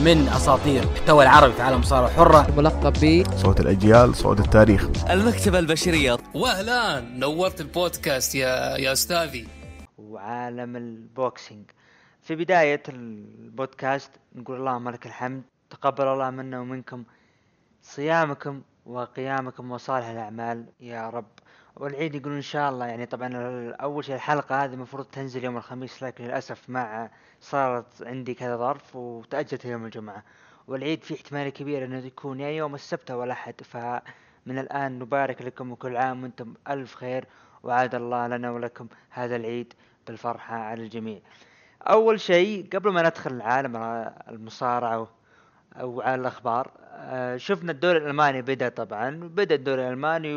من أساطير المحتوى العربي في عالم المصارعة الحرة ملقب ب صوت الأجيال صوت التاريخ. المكتبة البشرية. واهلا نورت البودكاست يا يا أستاذي. وعالم ال boxing. في بداية البودكاست نقول اللهم لك الحمد تقبل الله منا ومنكم صيامكم وقيامكم وصالح الأعمال. يا رب والعيد يقولون إن شاء الله يعني طبعا أول شيء الحلقة هذه المفروض تنزل يوم الخميس لكن للأسف مع صارت عندي كذا ظرف وتأجلت يوم الجمعة. والعيد في احتمال كبير إنه يكون يا يوم السبت أو الأحد فمن الآن نبارك لكم وكل عام وأنتم ألف خير وعاد الله لنا ولكم هذا العيد بالفرحة على الجميع. أول شيء قبل ما ندخل عالم المصارعة أو على الأخبار شفنا الدوري الألماني بدأ طبعا بدأ الدوري الألماني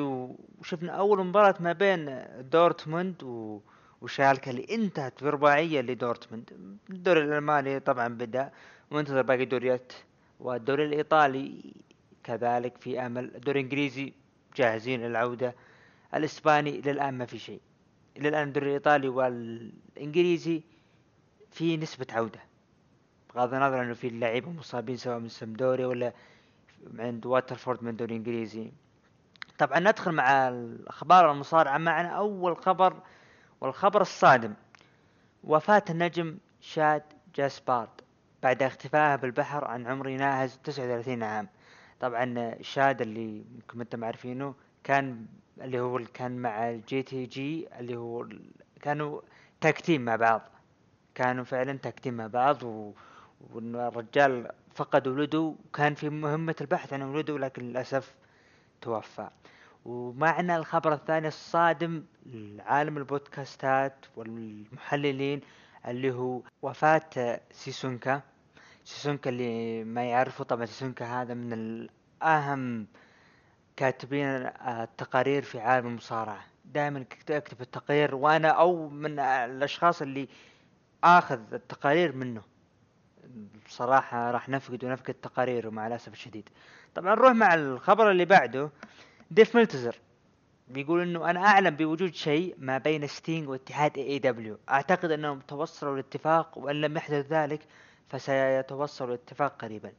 وشفنا أول مباراة ما بين دورتموند و وشالكة اللي انتهت برباعية لدورتموند. الدوري الألماني طبعا بدأ وانتظر باقي الدوريات. والدوري الإيطالي كذلك في أمل. الدوري الإنجليزي جاهزين للعودة. الإسباني للآن ما في شيء. الان الدوري الإيطالي والإنجليزي في نسبة عودة. بغض النظر إنه في اللعيبة مصابين سواء من سمدوري ولا عند واتفورد من الدوري الانجليزي طبعا ندخل مع الأخبار المصارعة معنا. أول خبر والخبر الصادم. وفاة النجم شاد جاسبارد بعد اختفائه بالبحر عن عمر يناهز 39 عام. طبعا شاد اللي ممكن أنتم عارفينه كان اللي هو كان مع ال JTG اللي هو كانوا tag team مع بعض. كانوا فعلا tag team مع بعض و... والرجال فقد ولده وكان في مهمة البحث عن ولده لكن للأسف توفى. ومعنا الخبر الثاني الصادم لعالم البودكاستات والمحللين اللي هو وفاة سيسونكا. سيسونكا اللي ما يعرفه طبعا سيسونكا هذا من الأهم كاتبين التقارير في عالم المصارعة. دائما أكتب التقرير وأنا أو من الأشخاص اللي آخذ التقارير منه. بصراحة راح نفقد ونفقد تقاريره مع الأسف الشديد. طبعا نروح مع الخبر اللي بعده. ديف ميلتزر بيقول إنه أنا أعلم بوجود شيء ما بين ستينج واتحاد AEW أعتقد أنهم توصلوا لاتفاق وإن لم يحدث ذلك فسيتوصلوا لاتفاق قريبا.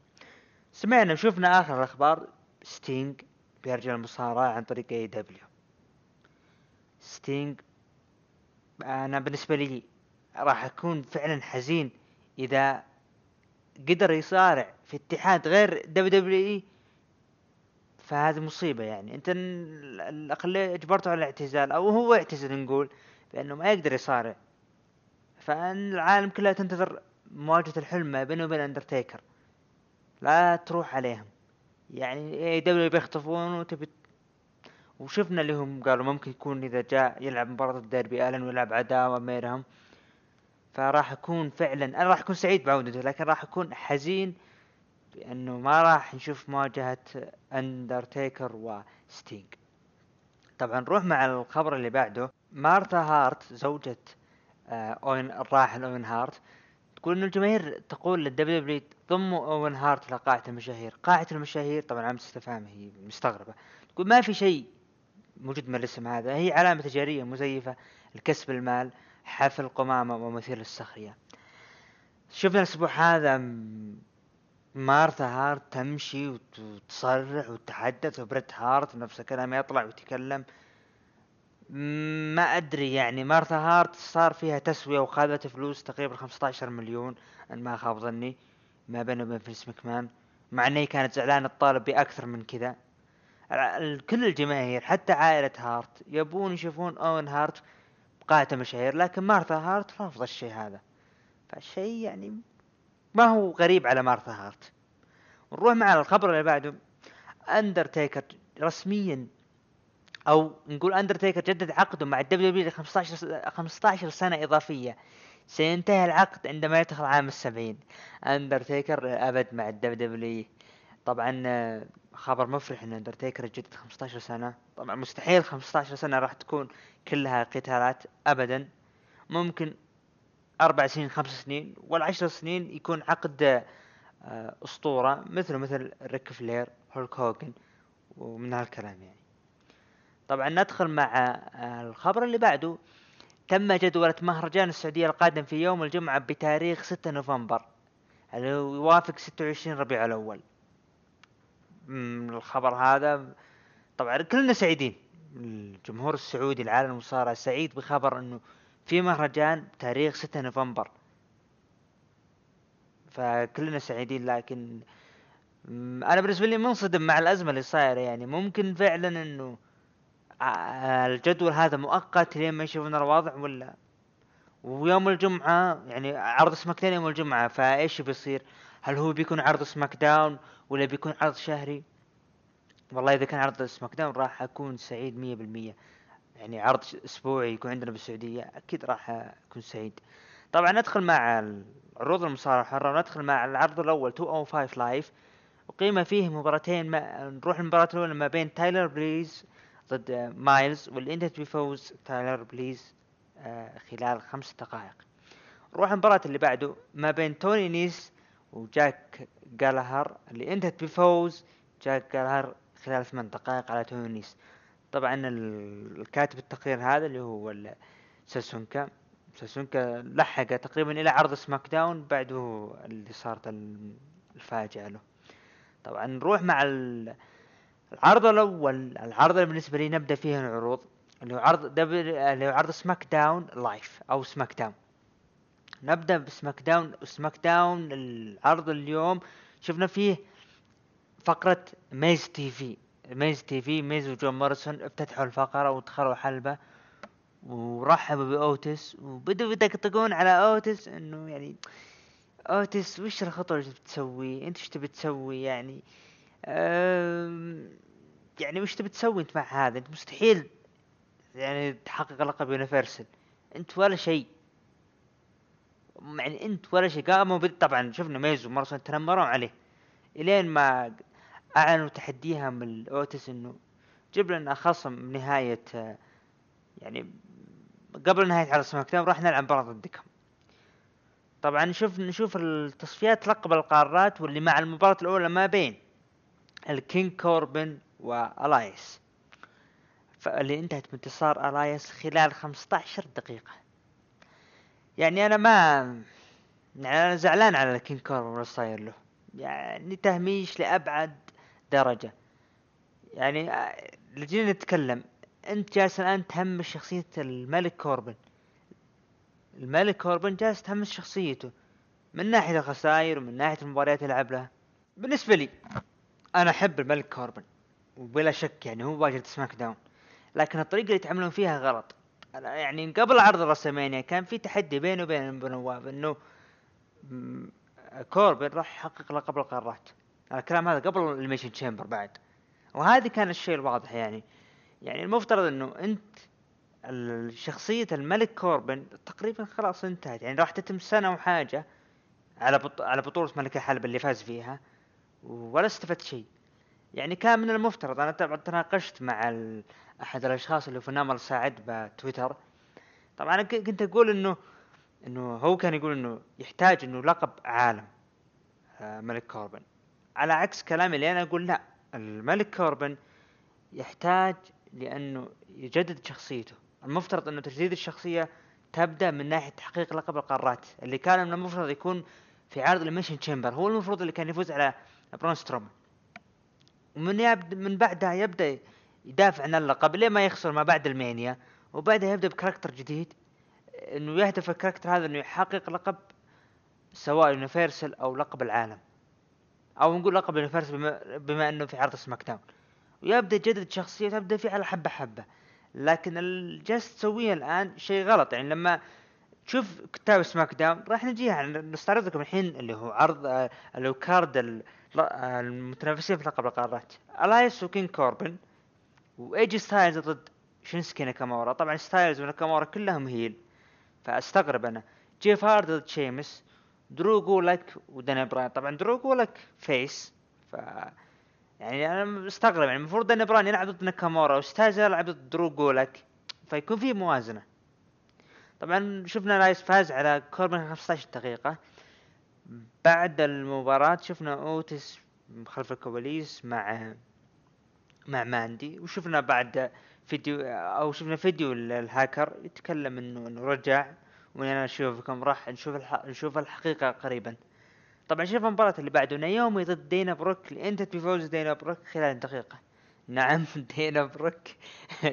سمعنا وشفنا آخر الأخبار. ستينج بيرجع المصارعة عن طريق AEW ستينج أنا بالنسبة لي راح أكون فعلا حزين إذا قدر يصارع في اتحاد غير WWE فهذه مصيبة يعني. أنت الاقلية اجبرته على الاعتزال أو هو اعتزل نقول بأنه ما يقدر يصارع. فأن العالم كلها تنتظر مواجهة الحلم ما بينه وبين أندرتيكر. لا تروح عليهم. يعني AEW بيخطفون وتبي وشفنا اللي هم قالوا ممكن يكون إذا جاء يلعب مباراة الديربي آلن ويلعب عداوة ميرهم فراح أكون فعلا أنا راح أكون سعيد بعودته لكن راح أكون حزين لأنه ما راح نشوف مواجهة أندرتيكر وستينج طبعا نروح مع الخبر اللي بعده. مارتا هارت زوجة آه، أوين الراحل أوين هارت تقول انه الجماهير تقول للدبليو دبليو ضموا أوين هارت لقاعة المشاهير. قاعة المشاهير طبعا علامة استفهام هي مستغربة. تقول ما في شيء موجود من الاسم هذا هي علامة تجارية مزيفة لكسب المال. حفل قمامة ومثير للسخرية شفنا الأسبوع هذا مارثا هارت تمشي وتصرح وتتحدث وبريت هارت نفس الكلام يطلع ويتكلم. ما أدري يعني مارثا هارت صار فيها تسوية وخذت فلوس تقريبا 15 مليون ان ما خاب ظني ما بينه وبين فينس مكمان مع انه كانت زعلانة الطالب بأكثر من كذا. كل الجماهير حتى عائلة هارت يبون يشوفون أوين هارت بقاعة المشاهير لكن مارثا هارت رافضة الشيء هذا. فالشيء يعني ما هو غريب على مارثا هارت. نروح مع الخبر اللي بعده. اندرتيكر رسميا أو نقول اندرتيكر جدد عقده مع ال WW 15 15 سنة إضافية. سينتهي العقد عندما يدخل عام السبعين. اندرتيكر أبد مع ال WW طبعا خبر مفرح إن اندرتيكر يجدد 15 سنة. طبعا مستحيل 15 سنة راح تكون كلها قتالات ابدا. ممكن أربع سنين خمس سنين والعشر سنين يكون عقد آه، أسطورة مثل مثل ريك فلير هولك هوجن ومن هالكلام يعني. طبعا ندخل مع آه، الخبر اللي بعده. تم جدولة مهرجان السعودية القادم في يوم الجمعة بتاريخ 6 نوفمبر. اللي يوافق 26 ربيع الأول. من الخبر هذا. طبعا كلنا سعيدين. الجمهور السعودي العالم المصارعة سعيد بخبر إنه في مهرجان تاريخ 6 نوفمبر. فكلنا سعيدين لكن أنا بالنسبة لي منصدم مع الأزمة اللي صايرة. يعني ممكن فعلا إنه الجدول هذا مؤقت لين ما يشوفون الوضع ولا؟ ويوم الجمعة يعني عرض SmackDown يوم الجمعة فإيش بيصير؟ هل هو بيكون عرض SmackDown؟ ولا بيكون عرض شهري؟ والله إذا كان عرض SmackDown راح أكون سعيد مية بالمية. يعني عرض أسبوعي يكون عندنا بالسعودية أكيد راح أكون سعيد. طبعا ندخل مع عروض المصارعة الحرة وندخل مع العرض الأول 205 Live وقيمة فيه مباراتين ما نروح المباراة الأولى ما بين تايلر بريز ضد مايلز واللي انتهت بفوز تايلر بريز آه، خلال خمس دقائق. نروح المباراة اللي بعده ما بين توني نيس وجاك جالهر اللي انتهت بفوز جاك جالهر خلال ثمان دقائق على توني نيس طبعا ال- الكاتب التقرير هذا اللي هو ساسونكا. ساسونكا لحق تقريبا إلى عرض SmackDown بعده اللي صارت ال- الفاجعة له. طبعا نروح مع ال- العرض الأول. العرض اللي بالنسبة لي نبدأ فيه العروض اللي هو عرض دبل اللي هو عرض SmackDown Live أو SmackDown. نبدأ ب SmackDown. SmackDown العرض اليوم شفنا فيه فقرة Miz TV. Miz TV ميز وجون موريسون افتتحوا الفقرة ودخلوا حلبة ورحبوا بأوتس وبدوا يطقطقون على أوتس إنه يعني اوتس وش الخطوة اللي بتسوي أنت وش تبي تسوي يعني؟ يعني وش تبي تسوي أنت مع هذا؟ أنت مستحيل يعني تحقق لقب Universal. أنت ولا شيء. يعني انت ولا شيء. قاموا طبعا شفنا ميز وموريسون تنمرون عليه. إلين ما أعلنوا تحديها من اوتس إنه جيب لنا خصم نهاية آه، يعني قبل نهاية عرض سماك راح نلعب مباراة ضدكم. طبعا نشوف نشوف التصفيات لقب القارات واللي مع المباراة الأولى ما بين ال King كوربن وإلياس. فاللي انتهت بانتصار إلياس خلال 15 دقيقة. يعني أنا ما يعني أنا زعلان على ال King كوربن صاير له يعني تهميش لأبعد درجة. يعني آه، اللي جينا نتكلم. أنت جالس الآن تهمش شخصية الملك كوربن. الملك كوربن جالس تهمش شخصيته. من ناحية الخسائر ومن ناحية المباريات اللي لها. بالنسبة لي أنا أحب الملك كوربن. وبلا شك يعني هو واجد سماك داون. لكن الطريقة اللي يتعاملون فيها غلط. يعني قبل عرض WrestleMania كان في تحدي بينه وبين بنواف إنه كوربن راح يحقق لقب القارات الكلام هذا قبل Elimination Chamber بعد. وهذا كان الشيء الواضح يعني. يعني المفترض إنه أنت شخصية الملك كوربن تقريبا خلاص انتهت. يعني راح تتم سنة وحاجة على بط... على بطولة ملك الحلبة اللي فاز فيها ولا استفدت شيء. يعني كان من المفترض. أنا تناقشت مع. أحد الأشخاص اللي في نمر ساعد بتويتر. طبعا أنا كنت أقول انه إنه هو كان يقول إنه يحتاج إنه لقب عالم آه، ملك كوربن. على عكس كلامي اللي أنا أقول لا الملك كوربن يحتاج لأنه يجدد شخصيته. المفترض إنه تجديد الشخصية تبدأ من ناحية تحقيق لقب القارات اللي كان من المفترض يكون في عرض Elimination Chamber هو المفروض اللي كان يفوز على برون سترومان ومن يبدأ من بعدها يبدأ يدافع عن اللقب لين ما يخسر ما بعد ال Mania وبعدها يبدأ ب character جديد إنه يهدف ال character هذا إنه يحقق لقب سواء يونيفرسال أو لقب العالم. أو نقول لقب Universal بما, بما إنه في عرض SmackDown. ويبدأ يجدد شخصيته تبدا فيه على حبة حبة. لكن اللي جالس تسويه الآن شيء غلط. يعني لما تشوف كتاب SmackDown راح نجيها. نستعرض لكم الحين اللي هو عرض آه، اللي هو card المتنافسين في لقب القارات إلايس و King كوربن وايجي ستايلز ضد شينسكي ناكامورا؟ طبعا ستايلز وناكامورا كلهم heel فأستغرب أنا. جيف هارد ضد شيمس درو جولك وداني براين. طبعا درو جولك face ف يعني أنا مستغرب. يعني المفروض داني براين يلعب ضد ناكامورا وستايلز يلعب ضد درو جولك فيكون في موازنة. طبعا شفنا إلايس فاز على كوربن 15 دقيقة. بعد المباراة شفنا اوتس خلف الكواليس مع مع ماندي وشفنا بعد فيديو أو شفنا فيديو ال- الهاكر يتكلم انه إنه رجع وأنا أشوفكم راح نشوف. نشوف الحقيقة قريبا. طبعا شوف المباراة اللي بعده نايومي ضد دينا بروك اللي انت بفوز دينا بروك خلال دقيقة. نعم دينا بروك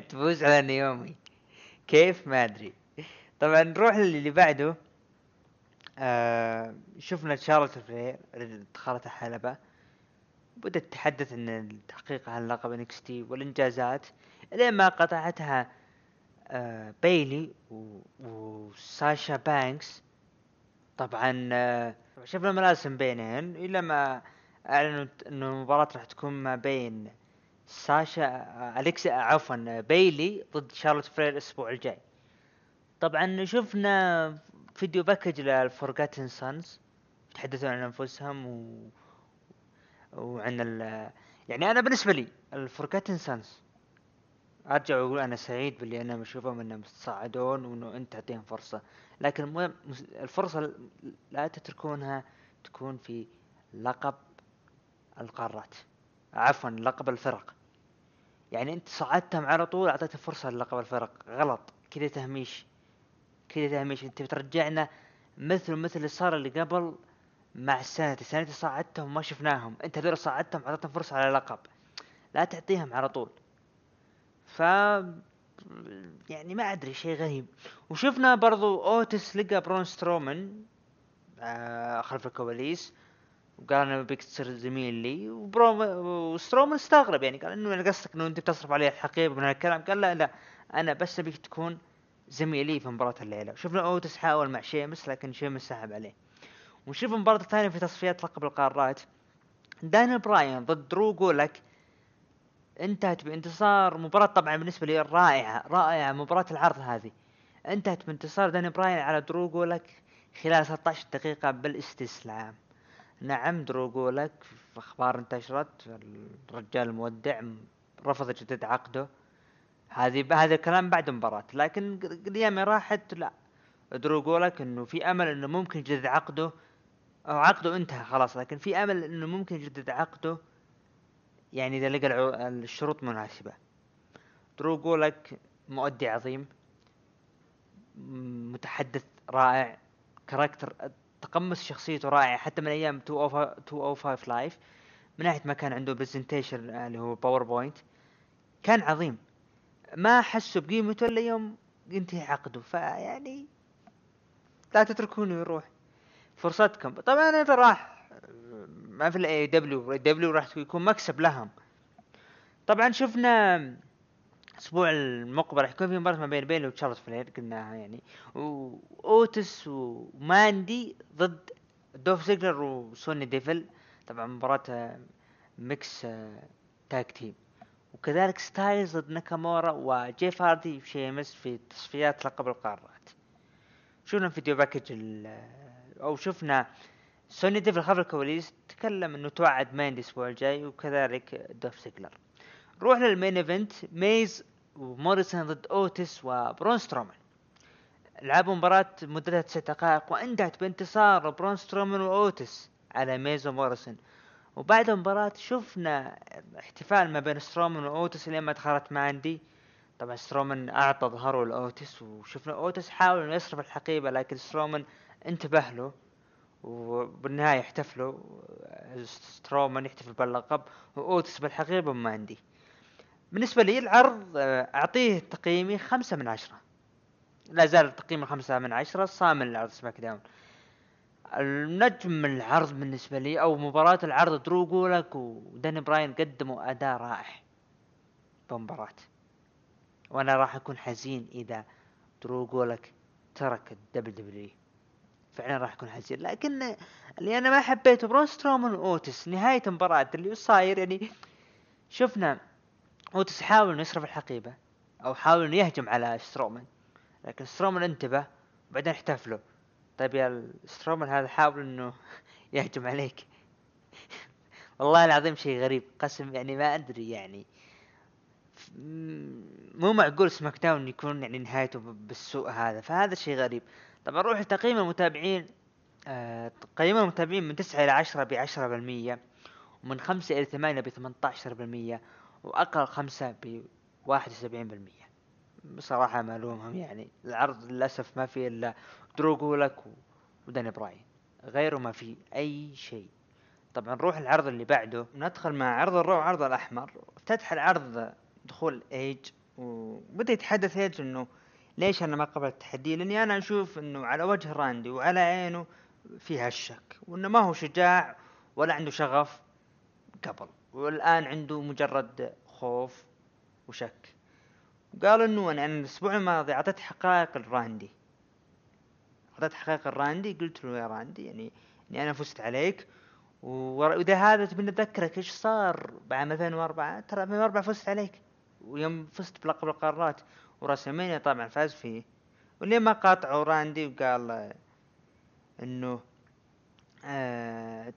تفوز على نايومي كيف؟ ما أدري. طبعا نروح للي بعده. آه شفنا شارلوت فلير دخلت الحلبة بدأت تتحدث إن التحقيق عن لقب NXT والإنجازات. لين ما قطعتها آه بيلي وساشا بانكس. طبعا آه شفنا ملاسم بينهن. إلى ما أعلنوا إنه المباراة راح تكون ما بين ساشا اليكس عفوا بيلي ضد شارلوت فلير الأسبوع الجاي. طبعا شفنا video package لل Forgotten Sons يتحدثون عن أنفسهم و... وعن ال يعني أنا بالنسبة لي ال Forgotten Sons أرجع وأقول أنا سعيد باللي أنا بشوفهم إنهم تصاعدون وإنه أنت تعطيهم فرصة. لكن المهم الفرصة لا تتركونها تكون في لقب القارات. عفوا لقب الفرق. يعني أنت صعدتهم على طول أعطيتهم فرصة للقب الفرق. غلط. كذا تهميش. كذا تهميش أنت بترجعنا مثل مثل اللي صار اللي قبل مع السنة. السنة صعدتهم ما شفناهم. أنت هذول صعدتهم اعطيتهم فرصة على لقب. لا تعطيهم على طول. ف يعني ما أدري شيء غريب. وشفنا برضو أوتس لقى برون سترومان آه خلف الكواليس. وقال أنا أبيك تصير زميل لي. وبرون سترومان استغرب يعني. قال إنه أنا قصدك إنه أنت بتصرف علي الحقيبة من هالكلام قال لا لا أنا بس أبيك تكون زميلي في مباراة الليلة. شفنا أوتس حاول مع شيمس لكن شيمس سحب عليه. ونشوف المباراة الثانية في تصفيات لقب القارات. داني براين ضد درو جولك انتهت بانتصار. مباراة طبعا بالنسبة لي رائعة رائعة مباراة العرض هذه. انتهت بانتصار داني براين على درو جولك خلال 16 دقيقة بالاستسلام. نعم درو في أخبار انتشرت الرجال المودع رفض يجدد عقده. هذه هذا الكلام بعد المباراة لكن الأيام راحت لا. درو جولك إنه في أمل إنه ممكن يجدد عقده أو عقده انتهى خلاص لكن في أمل إنه ممكن يجدد عقده يعني إذا لقى الشروط مناسبة. درو جولك مؤدي عظيم متحدث رائع character تقمص شخصيته رائع حتى من أيام 205 Live من ناحية ما كان عنده presentation اللي هو PowerPoint كان عظيم. ما حسوا بقيمته إلا يوم ينتهي عقده. فيعني لا تتركونه يروح فرصتكم. طبعا إذا راح ما في ال AEW راح يكون مكسب لهم. طبعا شفنا الأسبوع المقبل راح يكون في مباراة ما بين بيلي وشارلوت فلير قلناها يعني. واوتس وماندي ضد دولف زيجلر وسوني ديفل. طبعا مباراة آه، mix tag team. وكذلك ستايلز ضد ناكامورا وجيف هاردي وشيمس في تصفيات لقب القارات. شفنا video package أو شفنا سوني ديفل خلف الكواليس تكلم إنه توعد ماندي الأسبوع الجاي وكذلك دولف زيجلر. نروح لل main event ميز وموريسون ضد اوتس وبرون سترومان. لعبوا مباراة مدتها تسع دقائق وانتهت بانتصار برون سترومان واوتس على ميز وموريسون. وبعد المباراة شفنا احتفال ما بين سترومان وأوتس لين ما دخلت ماندي طبعا سترومان أعطى ظهره لأوتس وشفنا أوتس حاول إنه يصرف الحقيبة لكن سترومان انتبه له وبالنهاية احتفلوا سترومان يحتفل باللقب وأوتس بالحقيبة وماندي بالنسبة لي العرض أعطيه تقييمي خمسة من عشرة. لا زال تقييمي خمسة من عشرة صامل العرض SmackDown. النجم العرض بالنسبة لي أو مباراة العرض. درو جولك وداني براين قدموا أداء رائع بمباراة وأنا راح أكون حزين إذا درو جولك ترك ال WWE فعلا راح أكون حزين. لكن اللي أنا ما حبيته برون سترومان وأوتس. نهاية المباراة اللي صاير يعني شفنا أوتس حاول إنه يصرف الحقيبة أو حاول إنه يهجم على سترومان. لكن سترومان انتبه وبعدين احتفلوا. طيب يا سترومان هذا حاول إنه يهجم عليك. والله العظيم شيء غريب. قسم يعني ما أدري يعني. مو معقول SmackDown يكون يعني نهايته بالسوء هذا. فهذا شيء غريب. طبعا نروح لتقييم المتابعين آه تقييم المتابعين من تسعة إلى عشرة بعشرة بالمية ومن خمسة إلى ثمانية بثمنتاشر بالمية وأقل خمسة بواحد وسبعين بالمية. بصراحة ما ألومهم يعني. العرض للأسف ما فيه إلا درو جولك و- وداني براين. غيره ما في أي شيء. طبعا نروح العرض اللي بعده. ندخل مع عرض ال Raw وعرض الأحمر. افتتح العرض دخول ايج وبدا يتحدث ايج إنه ليش أنا ما قبلت التحدي لأني أنا أشوف إنه على وجه راندي وعلى عينه فيها الشك. وإنه ما هو شجاع ولا عنده شغف قبل. والآن عنده مجرد خوف وشك. قال إنه أنا الأسبوع الماضي أعطيت حقائق لراندي أعطيت حقائق لراندي قلت له يا راندي يعني إني أنا فزت عليك. وإذا هذا تبي نذكرك إيش صار بعام 2004 ترى 2004 فزت عليك. ويوم فزت بلقب القارات. وراسلمانيا طبعا فاز فيه. واللي ما قاطعوا راندي وقال إنه آه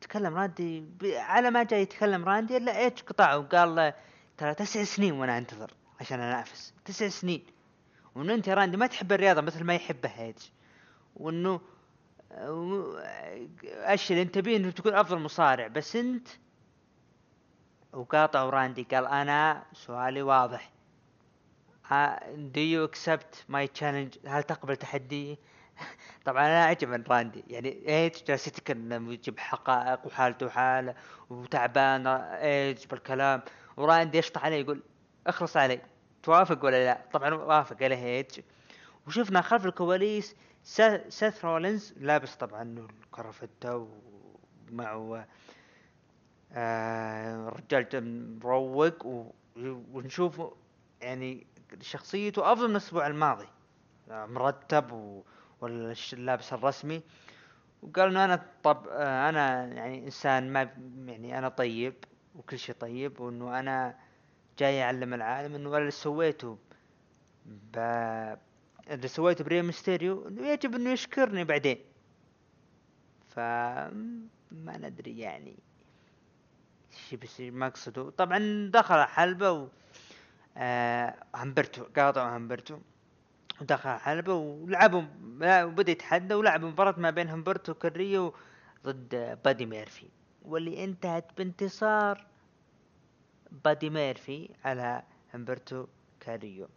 تكلم راندي على ما جاي يتكلم راندي إلا إيش قطعه؟ وقال له ترى تسع سنين وأنا أنتظر. عشان انافس. تسع سنين. وانه انت يا راندي ما تحب الرياضة مثل ما يحبها هيج وانه إيش اللي انت بيه انه تكون افضل مصارع. بس انت وقاطع راندي قال أنا سؤالي واضح. do you accept my challenge هل تقبل تحدي؟ طبعا أنا اعجب من راندي. يعني ايج جالس يتكلم ويجيب حقائق وحالته حاله وتعبان ايج بالكلام. وراندي يشطح عليه يقول أخلص علي. توافق ولا لا؟ طبعا وافق عليه ايج وشفنا خلف الكواليس سيث رولينز لابس طبعا الكرافته ومعه آه رجال مروق ونشوف يعني شخصيته أفضل من الأسبوع الماضي. مرتب. واللابس الرسمي. وقال إنه أنا طب آه أنا يعني إنسان ما يعني أنا طيب وكل شيء طيب وإنه أنا جاي اعلم العالم إنه اللي سويته ب اللي سويته بري ميستيريو إنه يجب إنه يشكرني بعدين. ف ما ندري يعني إيش بيصير مقصده طبعا دخل حلبة و آه همبرتو قاطعوا همبرتو. ودخل حلبة ولعبوا وبدأ يتحدى ولعبوا مباراة ما بين همبرتو كاريو ضد بادي ميرفي. واللي انتهت بانتصار بادي ميرفي على همبرتو كاريو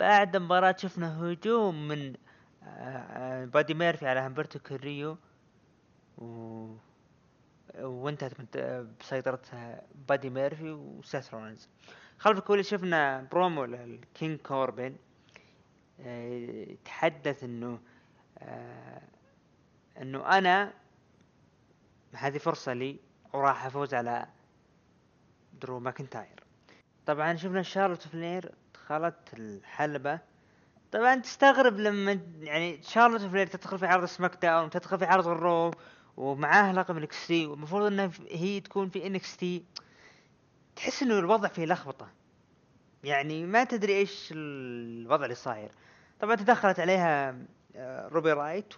بعد المباراة شفنا هجوم من آه، آه، بادي ميرفي على همبرتو كاريو. وانتهت بسيطرة بادي ميرفي وسيث رولينز خلف الكواليس شفنا برومو للكينج كوربين يتحدث إنه آه، إنه أنا هذه فرصة لي وراح أفوز على درو ماكنتاير. طبعا شفنا شارلوت فلير دخلت الحلبة. طبعا تستغرب لما يعني شارلوت فلير تدخل في عرض سماك داون تدخل في عرض الرو ومعاه لقب NXT والمفروض انها هي تكون في NXT. تحس إنه الوضع فيه لخبطة. يعني ما تدري إيش الوضع اللي صاير. طبعا تدخلت عليها آه، روبي رايوت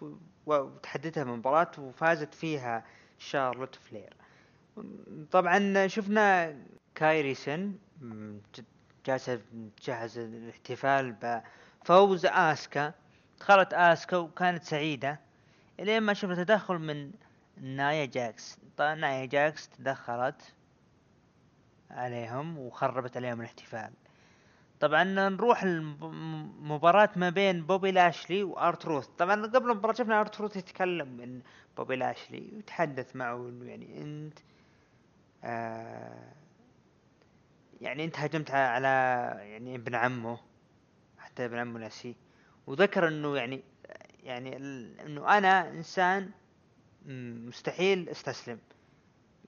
وتحدتها من مباراة وفازت فيها شارلوت فلير. طبعا شفنا كايري سن جالسة تجهز الاحتفال بفوز آسكا. دخلت آسكا وكانت سعيدة. إلين ما شفنا تدخل من نايا جاكس. طبعا نايا جاكس تدخلت عليهم وخربت عليهم الاحتفال. طبعا نروح المباراة ما بين بوبي لاشلي وارتروث طبعا قبل المباراة شفنا ارتروث يتكلم من بوبي لاشلي ويتحدث معه إنه يعني أنت آه يعني انت هجمت على يعني ابن عمه حتى ابن عمه ناسي وذكر انه يعني يعني انه أنا انسان مستحيل استسلم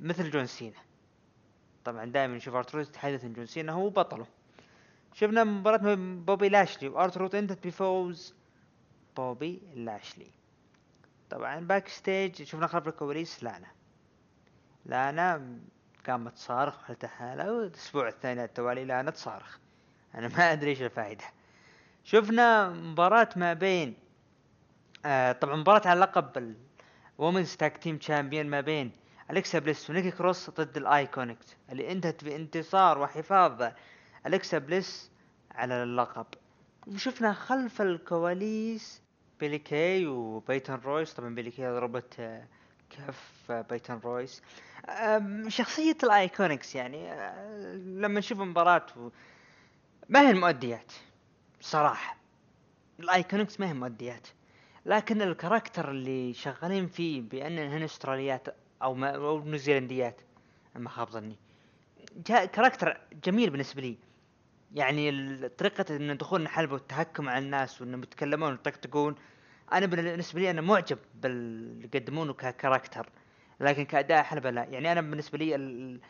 مثل جون سينا. طبعا دائما نشوف ارتروث يتحدث عن جون سينا هو بطله. شفنا مباراة بوبي لاشلي وارتروث انتهت بفوز بوبي لاشلي. طبعا backstage شفنا خلف الكواليس لانا. لانا قامت تصارخ وحالتها حالة والأسبوع الثاني على التوالي لانا تصارخ أنا ما أدري إيش الفائدة. شفنا مباراة ما بين آه طبعا مباراة على لقب ال women's tag team champion ما بين أليكسا بليس ونيكي كروس ضد الايكونكس اللي انتهت بانتصار وحفاظ أليكسا بليس على اللقب. وشفنا خلف الكواليس بيلي كي وبيتن رويس طبعا بيلي كي ضربت آه، كف بيتن رويس. شخصية الايكونكس يعني آه، لما نشوف مباراة ما هي المؤديات؟ صراحة الايكونكس ما هي مؤديات. لكن ال character اللي شغالين فيه بانهن أستراليات أو أو نيوزيلنديات ما خاب ظني. character جميل بالنسبة لي. يعني طريقة إن دخولهن حلبة والتهكم على الناس وإنهم يتكلمون ويطقطقون أنا بالنسبة لي أنا معجب باللي يقدمونه ك character لكن كأداء حلبة لا يعني أنا بالنسبة لي ال-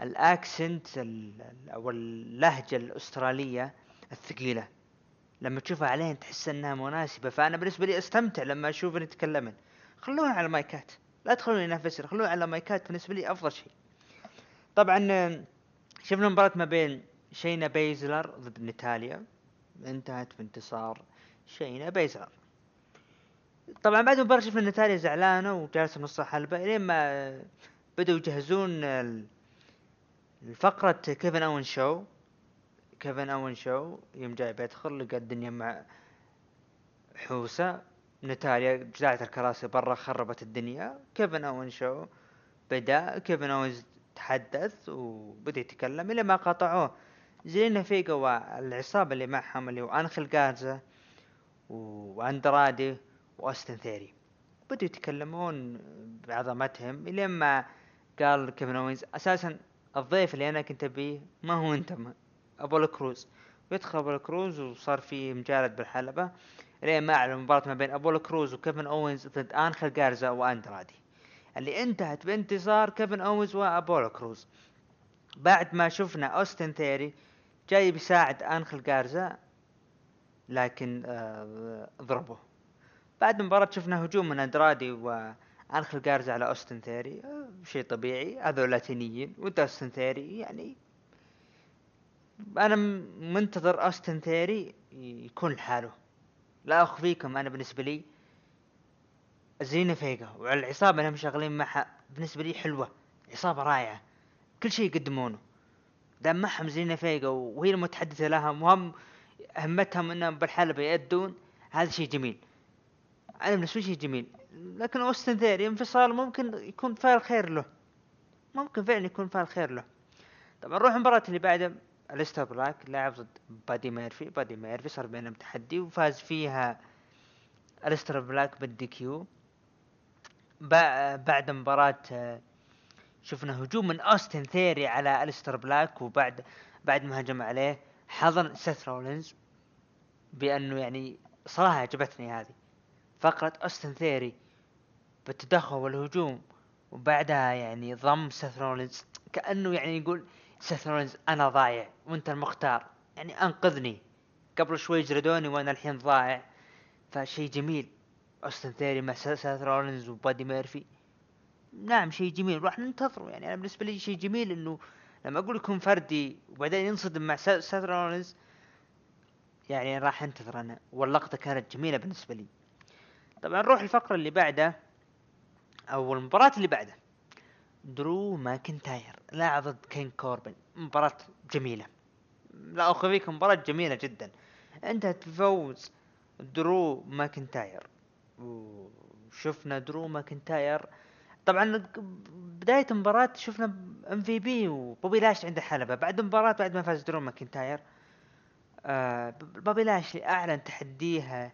ال accent ال- ال- أو اللهجة الأسترالية الثقيلة. لما تشوفها عليهم تحس إنها مناسبة. فأنا بالنسبة لي أستمتع لما اشوفهم يتكلمن خلونا على مايكات. لا تخلوني ينافسون خلونا على مايكات بالنسبة لي أفضل شيء. طبعا شفنا مباراة ما بين شينا بيزلر ضد نتاليا انتهت بانتصار شينا بيزلر. طبعا بعد المباراة شفنا نتاليا زعلانة وجالسة نص الحلبة إلين ما بدأوا يجهزون ال- الفقرة كيفن اوينز show كيفن اوينز show يوم جاي بيدخل لقى الدنيا مع حوسة. نتاليا جلعت الكراسي برا خربت الدنيا. كيفن أوينز show بدأ. كيفن أوينز تحدث وبدأ يتكلم إلى ما قاطعوه زيلينا فيجا والعصابة اللي معهم اللي هو انخل جارزا واندرادي وأستن ثيري. بدأوا يتكلمون بعظمتهم إلين ما قال كيفن أوينز أساسا الضيف اللي أنا كنت أبيه ما هو أنت ابولو كروز. ويدخل ابولو كروز وصار في مجالد بالحلبة إلين ما أعلن مباراة ما بين ابولو كروز وكيفن أوينز ضد انخل جارزا وأندرادي. اللي انتهت بانتصار كيفن أوينز وابولو كروز. بعد ما شفنا اوستن ثيري جاي بيساعد انخل جارزا لكن آه ضربه. بعد المباراة شفنا هجوم من أندرادي وانخل جارزا على أوستن ثيري. آه شيء طبيعي. هذول لاتينيين وأنت أوستن ثيري يعني أنا منتظر أوستن ثيري يكون لحاله. لا اخفيكم أنا بالنسبة لي زيلينا فيجا وعلى العصابة اللي هم شغالين معها بالنسبة لي حلوة. عصابة رائعة. كل شيء يقدمونه. دام معهم زيلينا فيجا وهي المتحدثة لهم وهم همتهم إنهم بالحلبة يأدون هذا شيء جميل. أنا بالنسبة لي شيء جميل. لكن أوستن ثيري انفصال ممكن يكون فعل خير له. ممكن فعلا يكون فعل خير له. طبعا نروح المباراة اللي بعدها الستر بلاك لاعب ضد بادي ميرفي. بادي ميرفي صار بينهم تحدي وفاز فيها الستر بلاك بال DQ. بع- بعد مباراة شفنا هجوم من أوستن ثيري على الستر بلاك وبعد بعد ما هجم عليه حضن سيث رولينز بأنه يعني صراحة عجبتني هذه. فقرة اوستن ثيري بالتدخل والهجوم وبعدها يعني ضم سيث رولينز. كأنه يعني يقول سيث رولينز أنا ضايع وأنت المختار. يعني أنقذني. قبل شوي جلدوني وأنا الحين ضايع. فشيء جميل. اوستن ثيري مع سيث رولينز وبادي ميرفي. نعم شيء جميل. راح ننتظره. يعني أنا بالنسبة لي شيء جميل إنه لما أقول يكون فردي وبعدين ينصدم مع سيث رولينز يعني راح أنتظر أنا. واللقطة كانت جميلة بالنسبة لي. طبعا نروح الفقرة اللي بعدها أو المباراة اللي بعدها. درو ماكنتاير لاعب ضد كين كوربن. مباراة جميلة. لا اخفيكم مباراة جميلة جدا. انتهت بفوز درو ماكنتاير. وشفنا درو ماكنتاير. طبعا بداية المباراة شفنا MVP وبوبي لاشلي عند الحلبة. بعد المباراة بعد ما فاز درو ماكنتاير آه بوبي لاشلي أعلن تحديه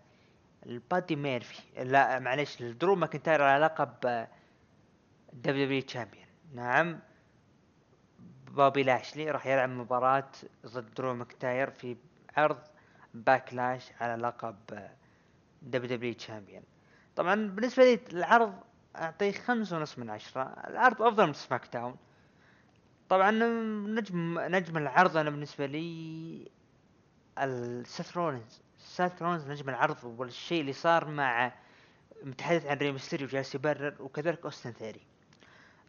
لبادي ميرفي. لا معليش درو ماكنتاير على لقب WWE Champion. نعم. بوبي لاشلي راح يلعب مباراة ضد درو ماكنتاير في عرض Backlash على لقب WWE Champion. طبعا بالنسبة لي العرض أعطيه خمسة ونص من عشرة. العرض أفضل من SmackDown. طبعا نجم نجم العرض أنا بالنسبة لي السيث رولينز. سيث رولينز نجم العرض والشيء اللي صار مع متحدث عن ري ميستيريو جالس يبرر وكذلك أوستن ثيري.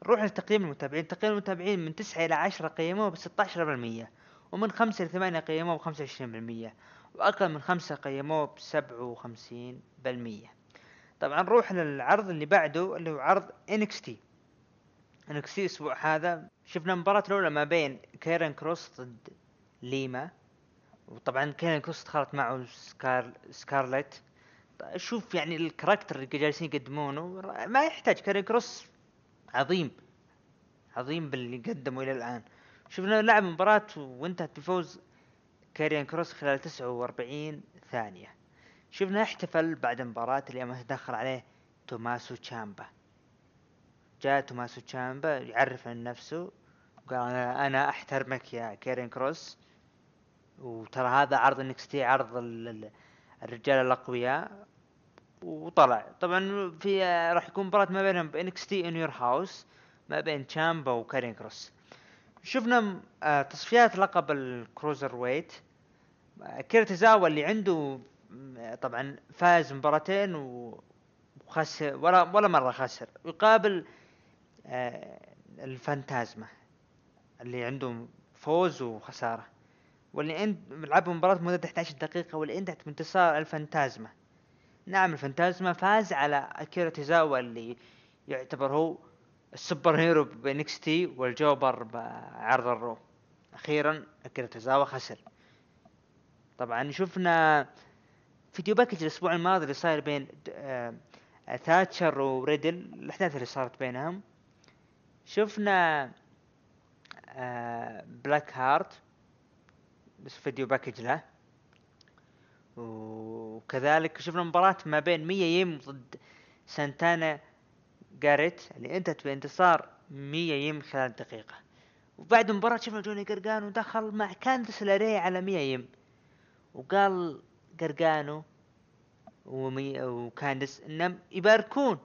نروح لتقييم المتابعين. تقييم المتابعين من تسعة إلى عشرة قيموه بستاشر بالمية ومن خمسة لثمانية قيموه بخمسة وعشرين بالمية وأقل من خمسة قيموه بسبعة وخمسين بالمية. طبعا نروح للعرض اللي بعده اللي هو عرض NXT NXT الأسبوع هذا شفنا المباراة الأولى ما بين كيرن كروس ضد ليما. وطبعا كيرن كروس دخلت معه سكار سكارلت شوف يعني ال character اللي جالسين يقدمونه ما يحتاج كيرن كروس عظيم عظيم باللي قدمه إلى الآن. شفنا لعب مباراة وانتهت بفوز كاريون كروس خلال 49 ثانية. شفنا احتفل بعد المباراة اللي تدخل عليه توماسو تشامبا. جاء توماسو تشامبا يعرف عن نفسه قال أنا أحترمك يا كيرن كروس. وترى هذا عرض NXT عرض ال- ال- الرجال الأقوياء وطلع. طبعا في راح يكون مباراة ما بينهم ب NXT In Your House ما بين تشامبا وكيرن كروس شفنا آه، تصفيات لقب ال cruiserweight أكيرا توزاوا اللي عنده طبعا فاز مباراتين وخسر ولا ولا مرة خسر. يقابل آه، الفانتازما اللي عنده فوز وخسارة. واللي انت لعبوا مباراة مدة 11 دقيقة واللي انتهت بانتصار الفانتازما. نعم الفانتازما فاز على أكيرا توزاوا اللي يعتبر هو ال super hero ب NXT وال jobber بعرض ال Raw أخيرا أكيرا توزاوا خسر. طبعا شفنا video package الأسبوع الماضي اللي صاير بين آه، تاتشر وريدل الأحداث اللي صارت بينهم. شفنا آه، بلاك هارت. بس video package له. وكذلك شفنا مباراة ما بين ميا ييم ضد سانتانا جاريت اللي انتهت بانتصار ميا ييم خلال دقيقة. وبعد المباراة شفنا جوني قرقانو دخل مع كاندس لاري على ميا ييم. وقال قرقانو ومي وكاندس إنهم يباركون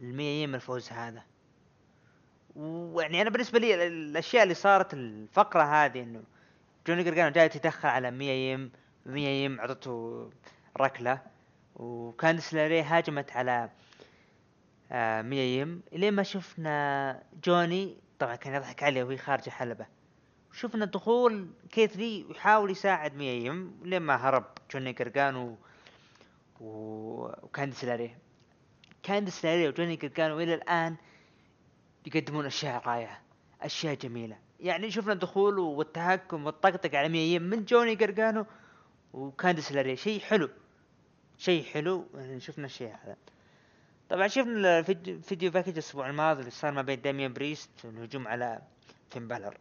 الميا ييم الفوز هذا. ويعني أنا بالنسبة لي ال- الأشياء اللي صارت الفقرة هذه إنه جوني قرقانو جاي يتدخل على ميا ييم ميا ييم عطته ركلة وكاندس لاري هاجمت على آه ميا ييم لين ما شفنا جوني طبعا كان يضحك عليه وهي خارجة حلبة. شفنا دخول كيث لي يحاول يساعد ميا ييم لين ما هرب جوني قرقانو و... وكاندس لاري كاندس لاري وجوني قرقانو إلى الآن يقدمون أشياء رائعة أشياء جميلة. يعني شفنا الدخول والتهكم والطقطق على ييم من جوني قرقانو وكاندس لاري شيء حلو. شيء حلو. يعني شفنا الشيء هذا. طبعا شفنا الفيديو video package الأسبوع الماضي اللي صار ما بين داميان بريست والهجوم على فين بالر.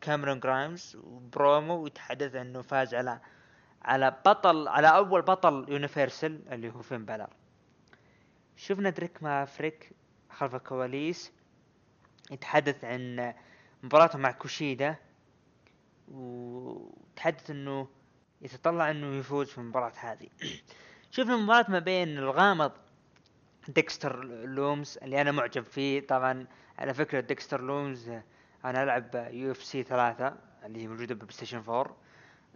كاميرون جرايمز وبرومو يتحدث إنه فاز على على بطل على أول بطل Universal اللي هو فين بالر. شفنا دريك مافريك خلف الكواليس. يتحدث عن مباراته مع كوشيدا وتحدث إنه يتطلع إنه يفوز في المباراة هذه. شفنا مباراة ما بين الغامض ديكستر لومز اللي أنا معجب فيه. طبعا على فكرة ديكستر لومز أنا ألعب UFC ثلاثة اللي هي موجودة PlayStation 4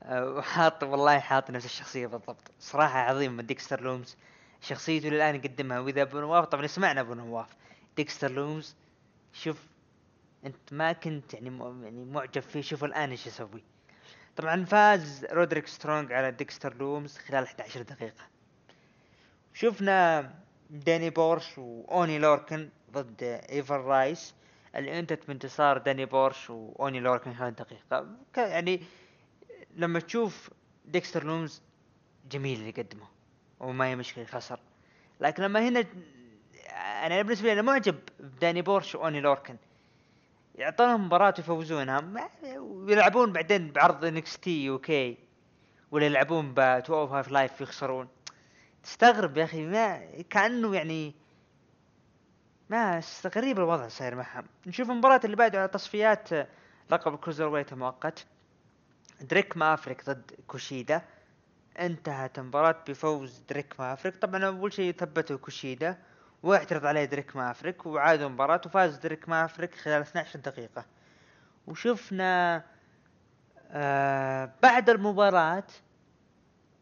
آه، وحاط والله حاط نفس الشخصية بالضبط. صراحة عظيم من ديكستر لومز. شخصيته للآن يقدمها وإذا ابو نواف طبعا سمعنا ابو نواف ديكستر لومز شوف أنت ما كنت يعني يعني معجب فيه. شوف الآن إيش يسوي. طبعا فاز رودريك سترونج على ديكستر لومز خلال 11 دقيقة. شفنا داني بورش وأوني لوركن ضد ايفر رايس. اللي انتهت بانتصار داني بورش وأوني لوركن خلال دقيقة يعني لما تشوف ديكستر لومز جميل اللي قدمه وما هي مشكلة خسر. لكن لما هنا أنا بالنسبة لي أنا معجب بداني بورش وأوني لوركن. يعطونهم مباراة يفوزونها. ويلعبون بعدين بعرض NXT UK ولا يلعبون ب 205 Live يخسرون. تستغرب يا أخي ما كأنه يعني ما غريب الوضع صاير معهم. نشوف المباراة اللي بعده على تصفيات لقب ال Cruiserweight المؤقت دريك مافريك ضد كوشيدا. انتهت المباراة بفوز دريك مافريك. طبعا أول شيء ثبتوا كوشيدا. واعترض عليه دريك مافريك وعادوا المباراة وفاز دريك مافريك خلال 12 دقيقة. وشفنا آه بعد المباراة